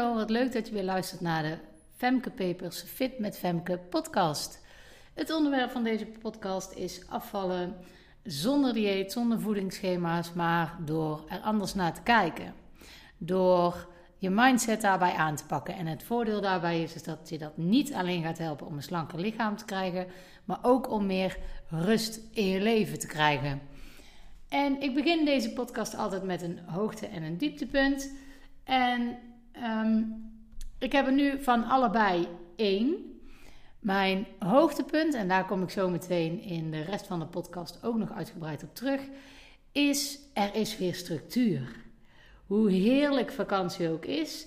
Wat leuk dat je weer luistert naar de Femke Papers Fit met Femke podcast. Het onderwerp van deze podcast is afvallen zonder dieet, zonder voedingsschema's, maar door er anders naar te kijken. Door je mindset daarbij aan te pakken. En het voordeel daarbij is, is dat je dat niet alleen gaat helpen om een slanker lichaam te krijgen, maar ook om meer rust in je leven te krijgen. En ik begin deze podcast altijd met een hoogte- en een dieptepunt. En ehm, ik heb er nu van allebei één. Mijn hoogtepunt, en daar kom ik zo meteen in de rest van de podcast ook nog uitgebreid op terug, is er is weer structuur. Hoe heerlijk vakantie ook is,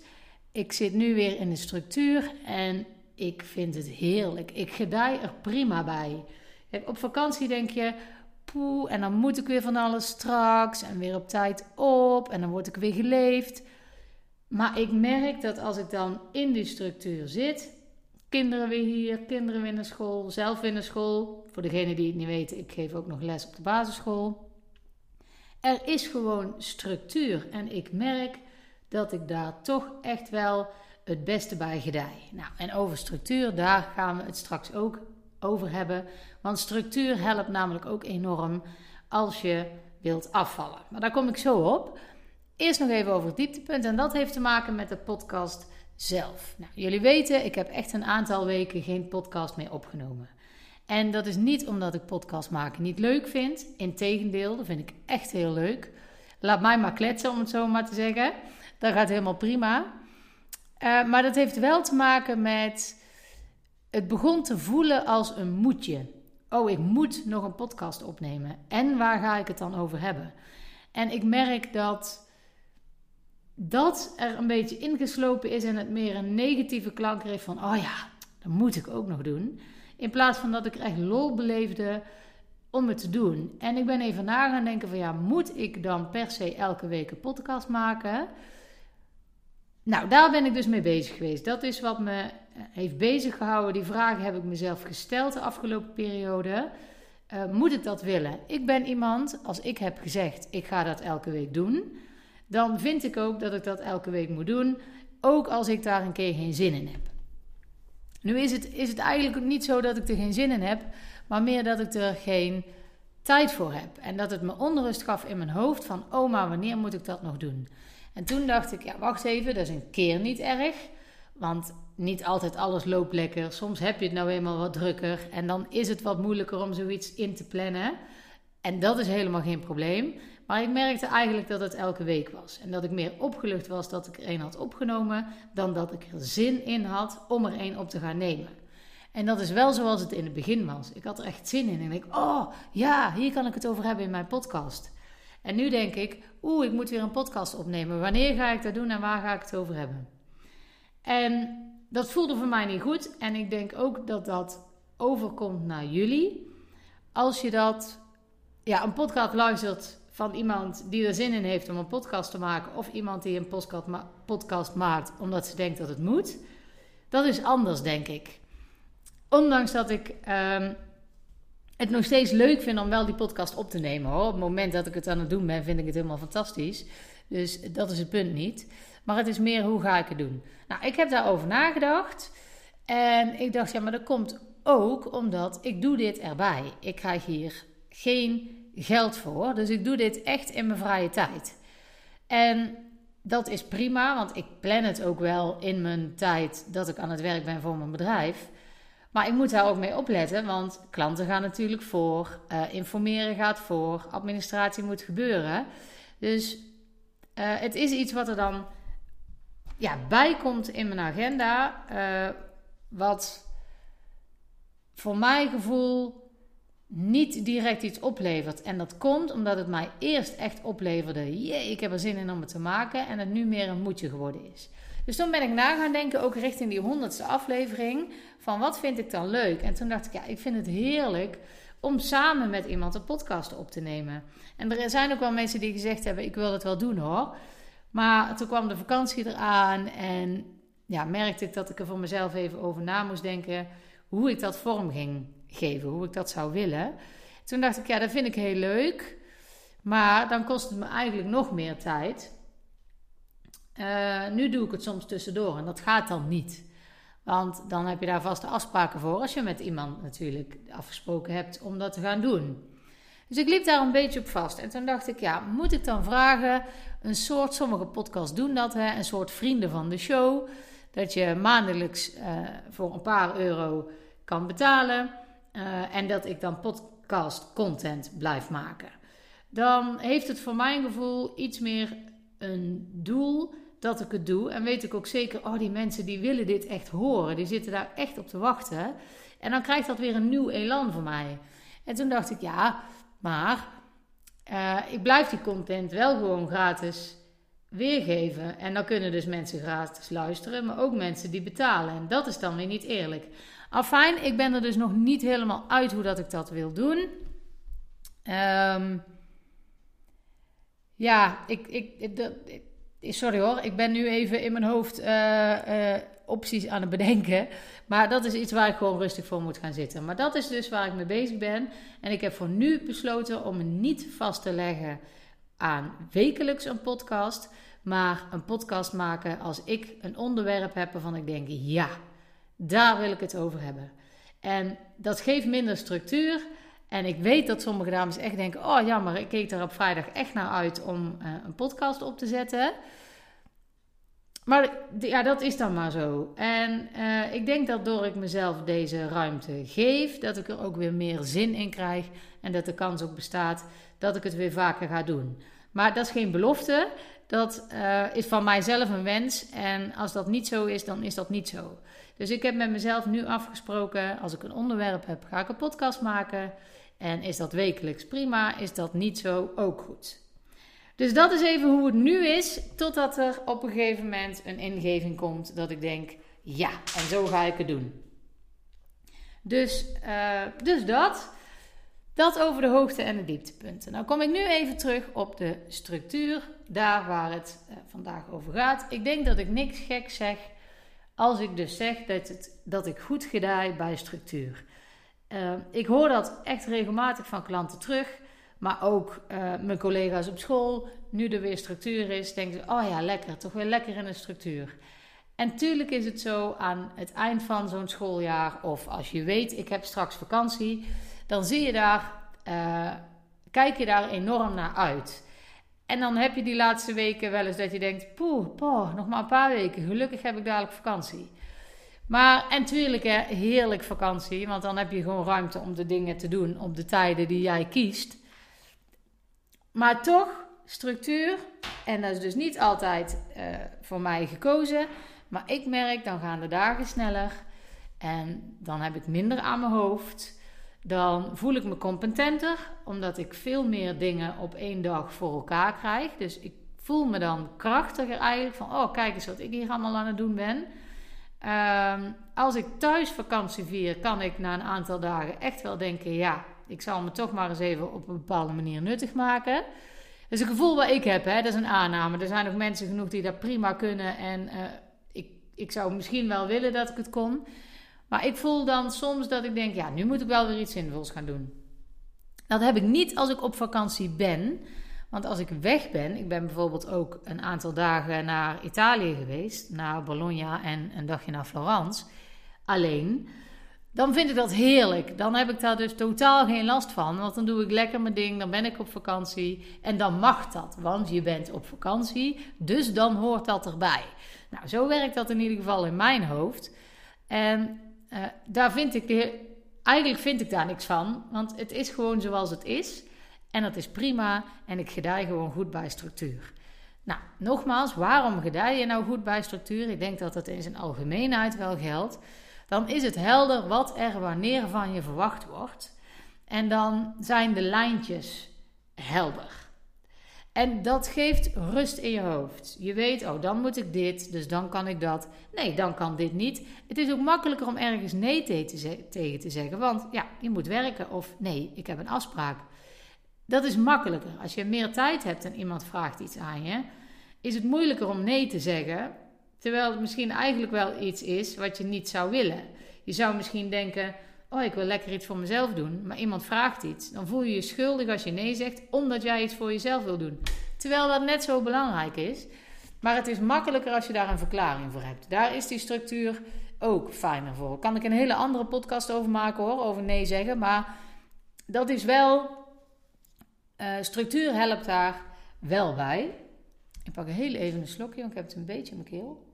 ik zit nu weer in de structuur en ik vind het heerlijk. Ik gedij er prima bij. Op vakantie denk je, poeh, en dan moet ik weer van alles straks en weer op tijd op en dan word ik weer geleefd. Maar ik merk dat als ik dan in die structuur zit, kinderen weer hier, kinderen weer naar school, zelf weer naar school. Voor degenen die het niet weten, ik geef ook nog les op de basisschool. Er is gewoon structuur en ik merk dat ik daar toch echt wel het beste bij gedij. Nou, en over structuur, daar gaan we het straks ook over hebben. Want structuur helpt namelijk ook enorm als je wilt afvallen. Maar daar kom ik zo op. Eerst nog even over het dieptepunt. En dat heeft te maken met de podcast zelf. Nou, jullie weten, ik heb echt een aantal weken geen podcast meer opgenomen. En dat is niet omdat ik podcast maken niet leuk vind. Integendeel, dat vind ik echt heel leuk. Laat mij maar kletsen, om het zo maar te zeggen. Dat gaat helemaal prima. Uh, maar dat heeft wel te maken met. Het begon te voelen als een moedje. Oh, ik moet nog een podcast opnemen. En waar ga ik het dan over hebben? En ik merk dat dat er een beetje ingeslopen is en het meer een negatieve klank heeft van, oh ja, dat moet ik ook nog doen. In plaats van dat ik echt lol beleefde om het te doen. En ik ben even na gaan denken van, ja, moet ik dan per se elke week een podcast maken? Nou, daar ben ik dus mee bezig geweest. Dat is wat me eh, heeft bezig gehouden. Die vragen heb ik mezelf gesteld de afgelopen periode. Uh, moet ik dat willen? Ik ben iemand, als ik heb gezegd, ik ga dat elke week doen dan vind ik ook dat ik dat elke week moet doen. Ook als ik daar een keer geen zin in heb. Nu is het, is het eigenlijk niet zo dat ik er geen zin in heb, maar meer dat ik er geen tijd voor heb. En dat het me onrust gaf in mijn hoofd van, oh maar wanneer moet ik dat nog doen? En toen dacht ik, ja wacht even, dat is een keer niet erg. Want niet altijd alles loopt lekker. Soms heb je het nou eenmaal wat drukker. En dan is het wat moeilijker om zoiets in te plannen. En dat is helemaal geen probleem. Maar ik merkte eigenlijk dat het elke week was. En dat ik meer opgelucht was dat ik er een had opgenomen, dan dat ik er zin in had om er een op te gaan nemen. En dat is wel zoals het in het begin was. Ik had er echt zin in. En ik, oh ja, hier kan ik het over hebben in mijn podcast. En nu denk ik, oeh, ik moet weer een podcast opnemen. Wanneer ga ik dat doen en waar ga ik het over hebben? En dat voelde voor mij niet goed. En ik denk ook dat dat overkomt naar jullie. Als je dat, ja, een podcast luistert van iemand die er zin in heeft om een podcast te maken, of iemand die een podcast, maakt omdat ze denkt dat het moet. Dat is anders, denk ik. Ondanks dat ik ehm, het nog steeds leuk vind om wel die podcast op te nemen hoor. Op het moment dat ik het aan het doen ben, vind ik het helemaal fantastisch. Dus dat is het punt niet. Maar het is meer hoe ga ik het doen. Nou, ik heb daarover nagedacht. En ik dacht, ja, maar dat komt ook omdat ik doe dit erbij. Ik krijg hier geen geld voor. Dus ik doe dit echt in mijn vrije tijd. En dat is prima, want ik plan het ook wel in mijn tijd dat ik aan het werk ben voor mijn bedrijf. Maar ik moet daar ook mee opletten, want klanten gaan natuurlijk voor, uh, informeren gaat voor, administratie moet gebeuren. Dus uh, het is iets wat er dan ja, bij komt in mijn agenda, uh, wat voor mijn gevoel niet direct iets oplevert. En dat komt omdat het mij eerst echt opleverde. Jee, ik heb er zin in om het te maken. En het nu meer een moedje geworden is. Dus toen ben ik na gaan denken, ook richting die honderdste aflevering. Van wat vind ik dan leuk? En toen dacht ik, ja, ik vind het heerlijk om samen met iemand een podcast op te nemen. En er zijn ook wel mensen die gezegd hebben, ik wil het wel doen hoor. Maar toen kwam de vakantie eraan en ja, merkte ik dat ik er voor mezelf even over na moest denken hoe ik dat vorm ging geven, hoe ik dat zou willen. Toen dacht ik, ja, dat vind ik heel leuk. Maar dan kost het me eigenlijk nog meer tijd. Eh, nu doe ik het soms tussendoor en dat gaat dan niet. Want dan heb je daar vaste afspraken voor als je met iemand natuurlijk afgesproken hebt om dat te gaan doen. Dus ik liep daar een beetje op vast. En toen dacht ik, ja, moet ik dan vragen? Een soort, sommige podcasts doen dat, hè, een soort vrienden van de show. Dat je maandelijks uh, voor een paar euro kan betalen. Uh, en dat ik dan podcast content blijf maken. Dan heeft het voor mijn gevoel iets meer een doel dat ik het doe. En weet ik ook zeker, oh, die mensen die willen dit echt horen. Die zitten daar echt op te wachten. En dan krijgt dat weer een nieuw elan voor mij. En toen dacht ik, ja, maar uh, ik blijf die content wel gewoon gratis weergeven. En dan kunnen dus mensen gratis luisteren, maar ook mensen die betalen. En dat is dan weer niet eerlijk. Afijn, ik ben er dus nog niet helemaal uit hoe dat ik dat wil doen. Um, ja, ik, ik, sorry hoor, ik ben nu even in mijn hoofd uh, uh, opties aan het bedenken. Maar dat is iets waar ik gewoon rustig voor moet gaan zitten. Maar dat is dus waar ik mee bezig ben. En ik heb voor nu besloten om me niet vast te leggen aan wekelijks een podcast. Maar een podcast maken als ik een onderwerp heb waarvan ik denk: ja, daar wil ik het over hebben. En dat geeft minder structuur. En ik weet dat sommige dames echt denken: oh jammer, ik keek er op vrijdag echt naar uit om uh, een podcast op te zetten. Maar ja, dat is dan maar zo. En uh, ik denk dat door ik mezelf deze ruimte geef, dat ik er ook weer meer zin in krijg. En dat de kans ook bestaat dat ik het weer vaker ga doen. Maar dat is geen belofte. Dat uh, is van mijzelf een wens. En als dat niet zo is, dan is dat niet zo. Dus ik heb met mezelf nu afgesproken: als ik een onderwerp heb, ga ik een podcast maken. En is dat wekelijks prima? Is dat niet zo? Ook goed. Dus dat is even hoe het nu is, totdat er op een gegeven moment een ingeving komt dat ik denk, ja, en zo ga ik het doen. Dus, uh, dus dat. Dat over de hoogte- en de dieptepunten. Nou kom ik nu even terug op de structuur, daar waar het uh, vandaag over gaat. Ik denk dat ik niks gek zeg als ik dus zeg dat, het, dat ik goed gedij bij structuur. Uh, ik hoor dat echt regelmatig van klanten terug. Maar ook uh, mijn collega's op school, nu er weer structuur is, denken ze: oh ja, lekker, toch weer lekker in de structuur. En tuurlijk is het zo aan het eind van zo'n schooljaar, of als je weet, ik heb straks vakantie, dan zie je daar, uh, kijk je daar enorm naar uit. En dan heb je die laatste weken wel eens dat je denkt: poeh, poeh, nog maar een paar weken, gelukkig heb ik dadelijk vakantie. Maar, en tuurlijk, hè, heerlijk vakantie, want dan heb je gewoon ruimte om de dingen te doen op de tijden die jij kiest. Maar toch, structuur. En dat is dus niet altijd uh, voor mij gekozen. Maar ik merk, dan gaan de dagen sneller. En dan heb ik minder aan mijn hoofd. Dan voel ik me competenter, omdat ik veel meer dingen op één dag voor elkaar krijg. Dus ik voel me dan krachtiger eigenlijk van, oh kijk eens wat ik hier allemaal aan het doen ben. Um, als ik thuis vakantie vier, kan ik na een aantal dagen echt wel denken, ja, ik zal me toch maar eens even op een bepaalde manier nuttig maken. Dat is een gevoel wat ik heb, hè? dat is een aanname. Er zijn ook mensen genoeg die dat prima kunnen. En uh, ik, ik zou misschien wel willen dat ik het kon. Maar ik voel dan soms dat ik denk, ja, nu moet ik wel weer iets zinvols gaan doen. Dat heb ik niet als ik op vakantie ben. Want als ik weg ben, ik ben bijvoorbeeld ook een aantal dagen naar Italië geweest, naar Bologna en een dagje naar Florence, alleen dan vind ik dat heerlijk. Dan heb ik daar dus totaal geen last van. Want dan doe ik lekker mijn ding, dan ben ik op vakantie. En dan mag dat, want je bent op vakantie. Dus dan hoort dat erbij. Nou, zo werkt dat in ieder geval in mijn hoofd. En uh, daar vind ik eigenlijk vind ik daar niks van. Want het is gewoon zoals het is. En dat is prima. En ik gedij gewoon goed bij structuur. Nou, nogmaals, waarom gedij je nou goed bij structuur? Ik denk dat dat in zijn algemeenheid wel geldt dan is het helder wat er wanneer van je verwacht wordt. En dan zijn de lijntjes helder. En dat geeft rust in je hoofd. Je weet, oh, dan moet ik dit, dus dan kan ik dat. Nee, dan kan dit niet. Het is ook makkelijker om ergens nee tegen te zeggen, want ja, je moet werken of nee, ik heb een afspraak. Dat is makkelijker. Als je meer tijd hebt en iemand vraagt iets aan je, is het moeilijker om nee te zeggen Terwijl het misschien eigenlijk wel iets is wat je niet zou willen. Je zou misschien denken: Oh, ik wil lekker iets voor mezelf doen. Maar iemand vraagt iets. Dan voel je je schuldig als je nee zegt, omdat jij iets voor jezelf wil doen. Terwijl dat net zo belangrijk is. Maar het is makkelijker als je daar een verklaring voor hebt. Daar is die structuur ook fijner voor. Kan ik een hele andere podcast over maken hoor, over nee zeggen. Maar dat is wel. Uh, structuur helpt daar wel bij. Ik pak heel even een slokje, want ik heb het een beetje in mijn keel.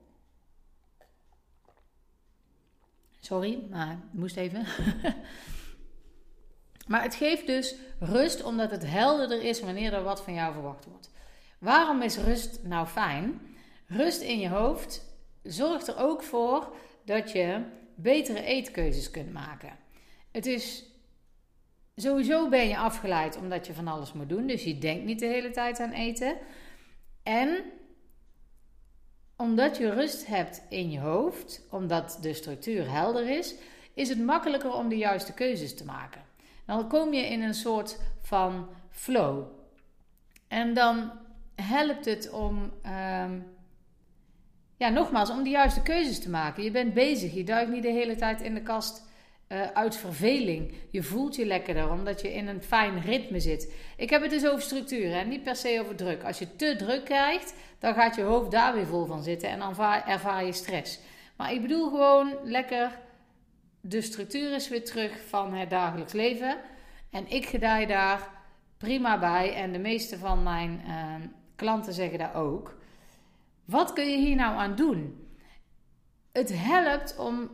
Sorry, maar moest even. maar het geeft dus rust omdat het helderder is wanneer er wat van jou verwacht wordt. Waarom is rust nou fijn? Rust in je hoofd zorgt er ook voor dat je betere eetkeuzes kunt maken. Het is sowieso ben je afgeleid omdat je van alles moet doen, dus je denkt niet de hele tijd aan eten. En omdat je rust hebt in je hoofd, omdat de structuur helder is, is het makkelijker om de juiste keuzes te maken. Dan kom je in een soort van flow. En dan helpt het om, ehm, ja, nogmaals, om de juiste keuzes te maken. Je bent bezig, je duikt niet de hele tijd in de kast uh, uit verveling. Je voelt je lekkerder omdat je in een fijn ritme zit. Ik heb het dus over structuur en niet per se over druk. Als je te druk krijgt, dan gaat je hoofd daar weer vol van zitten en dan ervaar je stress. Maar ik bedoel gewoon lekker, de structuur is weer terug van het dagelijks leven. En ik gedij daar prima bij en de meeste van mijn uh, klanten zeggen daar ook. Wat kun je hier nou aan doen? Het helpt om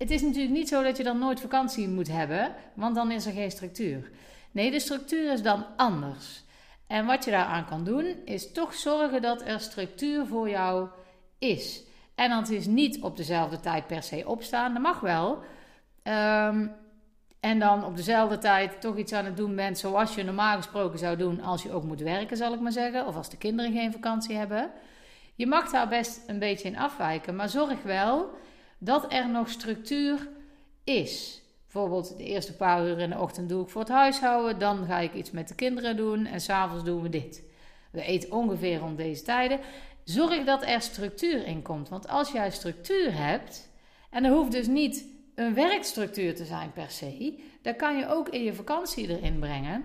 het is natuurlijk niet zo dat je dan nooit vakantie moet hebben, want dan is er geen structuur. Nee, de structuur is dan anders. En wat je daaraan kan doen, is toch zorgen dat er structuur voor jou is. En dat is niet op dezelfde tijd per se opstaan, dat mag wel. Ehm, en dan op dezelfde tijd toch iets aan het doen bent zoals je normaal gesproken zou doen als je ook moet werken, zal ik maar zeggen. Of als de kinderen geen vakantie hebben. Je mag daar best een beetje in afwijken, maar zorg wel dat er nog structuur is. Bijvoorbeeld de eerste paar uur in de ochtend doe ik voor het huishouden, dan ga ik iets met de kinderen doen en s'avonds doen we dit. We eten ongeveer rond deze tijden. Zorg dat er structuur in komt. Want als jij structuur hebt, en er hoeft dus niet een werkstructuur te zijn per se, dan kan je ook in je vakantie erin brengen.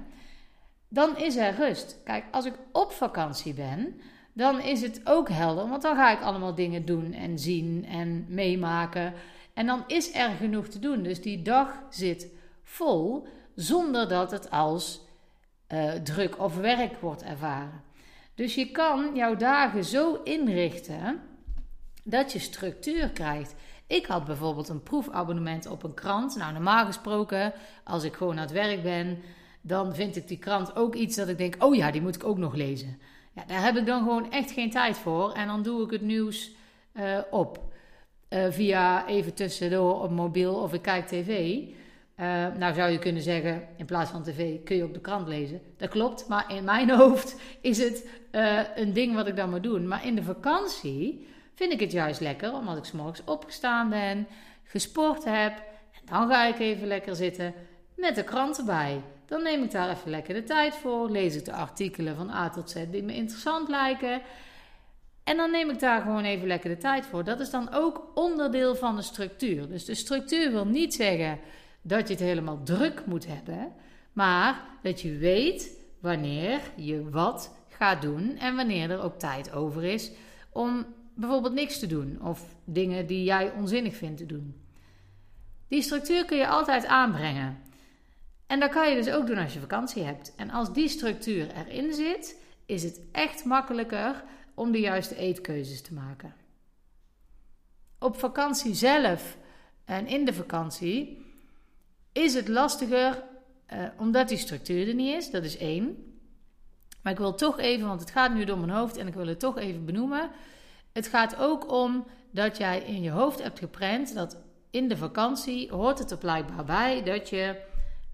Dan is er rust. Kijk, als ik op vakantie ben, dan is het ook helder. Want dan ga ik allemaal dingen doen en zien en meemaken. En dan is er genoeg te doen. Dus die dag zit vol zonder dat het als uh, druk of werk wordt ervaren. Dus je kan jouw dagen zo inrichten dat je structuur krijgt. Ik had bijvoorbeeld een proefabonnement op een krant. Nou, normaal gesproken, als ik gewoon aan het werk ben, dan vind ik die krant ook iets dat ik denk: oh ja, die moet ik ook nog lezen. Ja, daar heb ik dan gewoon echt geen tijd voor. En dan doe ik het nieuws uh, op. Uh, via even tussendoor op mobiel of ik kijk tv. Uh, nou zou je kunnen zeggen, in plaats van tv kun je ook de krant lezen. Dat klopt, maar in mijn hoofd is het een ding wat ik dan moet doen. Maar in de vakantie vind ik het juist lekker, omdat ik s'morgens opgestaan ben, gesport heb. En dan ga ik even lekker zitten met de krant erbij. Dan neem ik daar even lekker de tijd voor. Lees ik de artikelen van A tot Z die me interessant lijken. En dan neem ik daar gewoon even lekker de tijd voor. Dat is dan ook onderdeel van de structuur. Dus de structuur wil niet zeggen dat je het helemaal druk moet hebben, maar dat je weet wanneer je wat gaat doen en wanneer er ook tijd over is om bijvoorbeeld niks te doen of dingen die jij onzinnig vindt te doen. Die structuur kun je altijd aanbrengen. En dat kan je dus ook doen als je vakantie hebt. En als die structuur erin zit, is het echt makkelijker om de juiste eetkeuzes te maken. Op vakantie zelf en in de vakantie is het lastiger uh, omdat die structuur er niet is. Dat is één. Maar ik wil toch even, want het gaat nu door mijn hoofd en ik wil het toch even benoemen. Het gaat ook om dat jij in je hoofd hebt geprent dat in de vakantie hoort het er blijkbaar bij dat je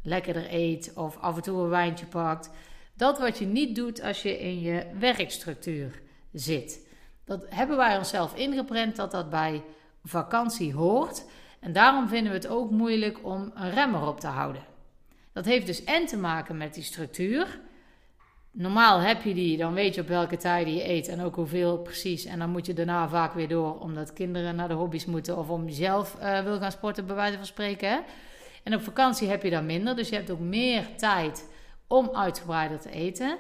lekkerder eet of af en toe een wijntje pakt. Dat wat je niet doet als je in je werkstructuur zit. Dat hebben wij onszelf ingeprent dat dat bij vakantie hoort. En daarom vinden we het ook moeilijk om een remmer op te houden. Dat heeft dus en te maken met die structuur. Normaal heb je die, dan weet je op welke tijden je eet en ook hoeveel precies. En dan moet je daarna vaak weer door, omdat kinderen naar de hobby's moeten of om jezelf uh, wil gaan sporten, bij wijze van spreken. En op vakantie heb je dan minder, dus je hebt ook meer tijd om uitgebreider te eten.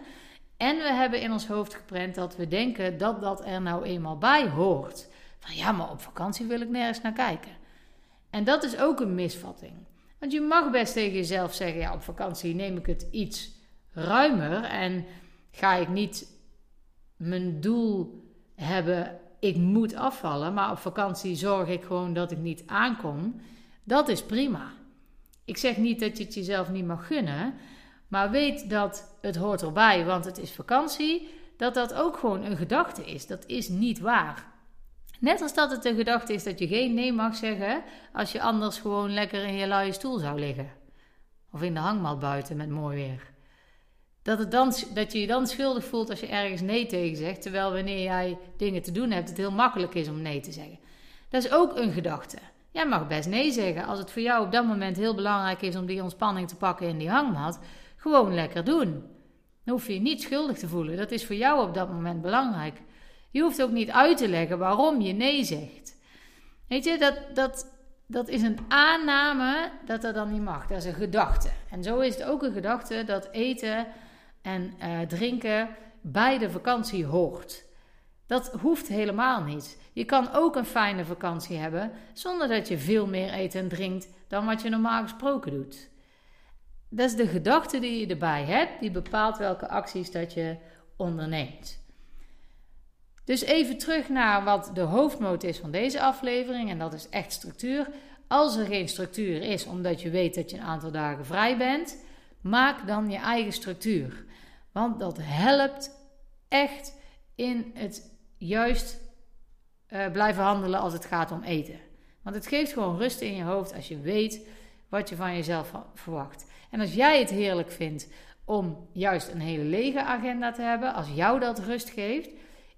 En we hebben in ons hoofd geprent dat we denken dat dat er nou eenmaal bij hoort. Van ja, maar op vakantie wil ik nergens naar kijken. En dat is ook een misvatting. Want je mag best tegen jezelf zeggen: ja, op vakantie neem ik het iets ruimer en ga ik niet mijn doel hebben, ik moet afvallen, maar op vakantie zorg ik gewoon dat ik niet aankom. Dat is prima. Ik zeg niet dat je het jezelf niet mag gunnen, maar weet dat het hoort erbij, want het is vakantie. Dat dat ook gewoon een gedachte is. Dat is niet waar. Net als dat het een gedachte is dat je geen nee mag zeggen als je anders gewoon lekker in je luie stoel zou liggen. Of in de hangmat buiten met mooi weer. Dat, dan, dat je je dan schuldig voelt als je ergens nee tegen zegt, terwijl wanneer jij dingen te doen hebt, het heel makkelijk is om nee te zeggen. Dat is ook een gedachte. Jij mag best nee zeggen als het voor jou op dat moment heel belangrijk is om die ontspanning te pakken in die hangmat. Gewoon lekker doen. Dan hoef je je niet schuldig te voelen. Dat is voor jou op dat moment belangrijk. Je hoeft ook niet uit te leggen waarom je nee zegt. Weet je, dat, dat, dat is een aanname dat dat dan niet mag. Dat is een gedachte. En zo is het ook een gedachte dat eten en uh, drinken bij de vakantie hoort. Dat hoeft helemaal niet. Je kan ook een fijne vakantie hebben zonder dat je veel meer eet en drinkt dan wat je normaal gesproken doet. Dat is de gedachte die je erbij hebt, die bepaalt welke acties dat je onderneemt. Dus even terug naar wat de hoofdmoot is van deze aflevering, en dat is echt structuur. Als er geen structuur is, omdat je weet dat je een aantal dagen vrij bent, maak dan je eigen structuur. Want dat helpt echt in het juist uh, blijven handelen als het gaat om eten. Want het geeft gewoon rust in je hoofd als je weet wat je van jezelf verwacht. En als jij het heerlijk vindt om juist een hele lege agenda te hebben, als jou dat rust geeft,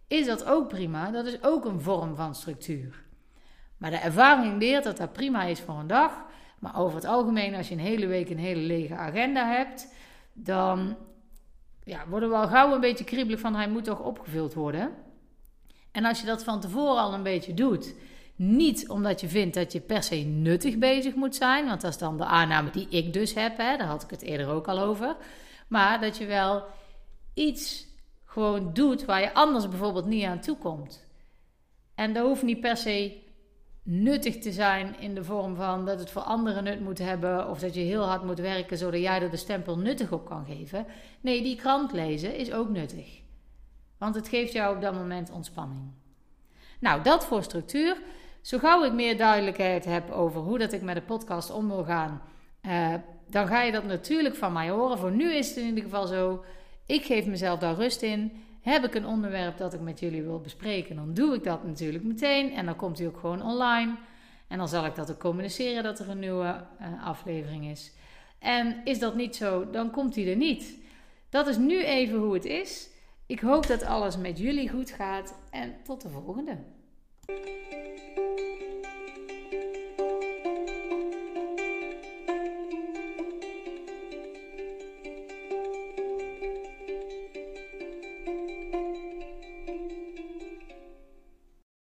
is dat ook prima. Dat is ook een vorm van structuur. Maar de ervaring leert dat dat prima is voor een dag. Maar over het algemeen, als je een hele week een hele lege agenda hebt, dan ja, worden we al gauw een beetje kriebelig van hij moet toch opgevuld worden. En als je dat van tevoren al een beetje doet, niet omdat je vindt dat je per se nuttig bezig moet zijn, want dat is dan de aanname die ik dus heb, hè, daar had ik het eerder ook al over. Maar dat je wel iets gewoon doet waar je anders bijvoorbeeld niet aan toe komt. En dat hoeft niet per se nuttig te zijn in de vorm van dat het voor anderen nut moet hebben of dat je heel hard moet werken zodat jij er de stempel nuttig op kan geven. Nee, die krant lezen is ook nuttig. Want het geeft jou op dat moment ontspanning. Nou, dat voor structuur. Zo gauw ik meer duidelijkheid heb over hoe dat ik met de podcast om wil gaan, uh, dan ga je dat natuurlijk van mij horen. Voor nu is het in ieder geval zo. Ik geef mezelf daar rust in. Heb ik een onderwerp dat ik met jullie wil bespreken, dan doe ik dat natuurlijk meteen. En dan komt hij ook gewoon online. En dan zal ik dat ook communiceren dat er een nieuwe uh, aflevering is. En is dat niet zo, dan komt hij er niet. Dat is nu even hoe het is. Ik hoop dat alles met jullie goed gaat en tot de volgende.